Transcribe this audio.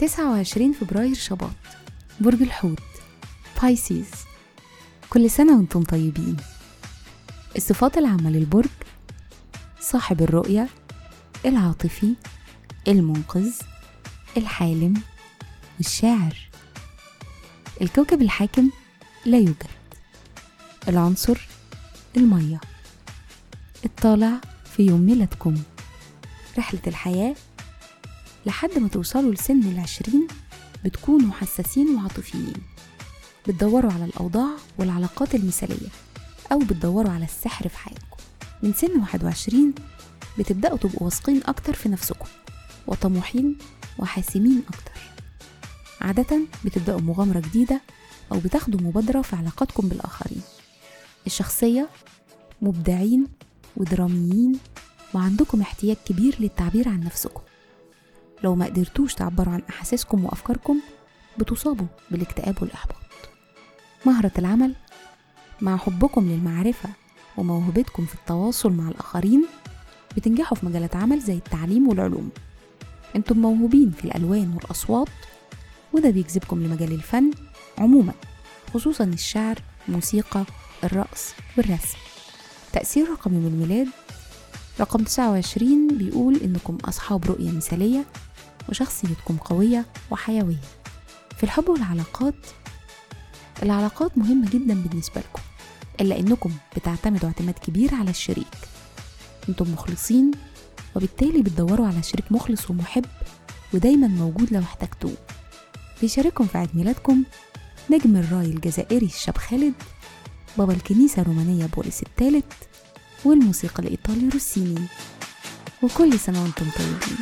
تسعة وعشرين فبراير شباط برج الحوت بايسيز كل سنة وأنتم طيبين. الصفات العامة للبرج صاحب الرؤية العاطفي المنقذ الحالم والشاعر الكوكب الحاكم لا يوجد. العنصر المية. الطالع في يوم ميلادكم. رحلة الحياة لحد ما توصلوا لسن العشرين بتكونوا حساسين وعاطفيين. بتدوروا على الأوضاع والعلاقات المثالية أو بتدوروا على السحر في حياتكم. من سن 21 بتبدأوا تبقوا واثقين أكتر في نفسكم وطموحين وحاسمين أكتر. عادة بتبدأوا مغامرة جديدة أو بتاخدوا مبادرة في علاقاتكم بالآخرين. الشخصية مبدعين ودراميين وعندكم احتياج كبير للتعبير عن نفسكم. لو ما قدرتوش تعبروا عن أحاسيسكم وأفكاركم بتصابوا بالاكتئاب والإحباط. مهرة العمل مع حبكم للمعرفة وموهبتكم في التواصل مع الآخرين بتنجحوا في مجالات عمل زي التعليم والعلوم. أنتم موهوبين في الألوان والأصوات وده بيجذبكم لمجال الفن عموما خصوصا الشعر الموسيقى الرقص والرسم. تأثير رقم يوم الميلاد رقم 29 بيقول إنكم أصحاب رؤية مثالية وشخصيتكم قوية وحيوية. في الحب والعلاقات العلاقات مهمة جدا بالنسبة لكم إلا إنكم بتعتمدوا اعتماد كبير على الشريك. إنتم مخلصين وبالتالي بتدوروا على شريك مخلص ومحب ودايما موجود لو احتجتوه. بيشارككم في عيد ميلادكم نجم الرأي الجزائري الشاب خالد بابا الكنيسة الرومانية بولس الثالث والموسيقى الإيطالي روسيني. وكل سنة وأنتم طيبين.